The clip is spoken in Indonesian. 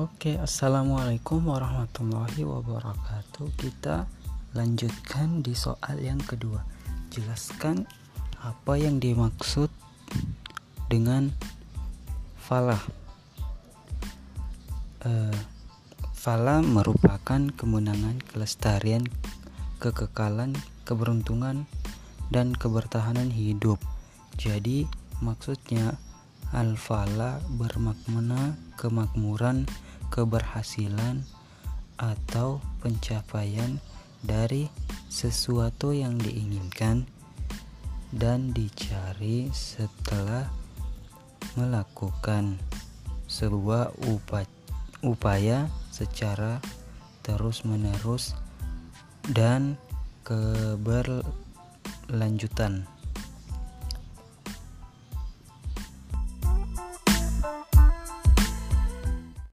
Oke, assalamualaikum warahmatullahi wabarakatuh. Kita lanjutkan di soal yang kedua. Jelaskan apa yang dimaksud dengan falah. Uh, falah merupakan kemenangan, kelestarian, kekekalan, keberuntungan, dan kebertahanan hidup. Jadi, maksudnya Al-fala bermakna kemakmuran, keberhasilan, atau pencapaian dari sesuatu yang diinginkan dan dicari setelah melakukan sebuah upaya secara terus-menerus dan keberlanjutan.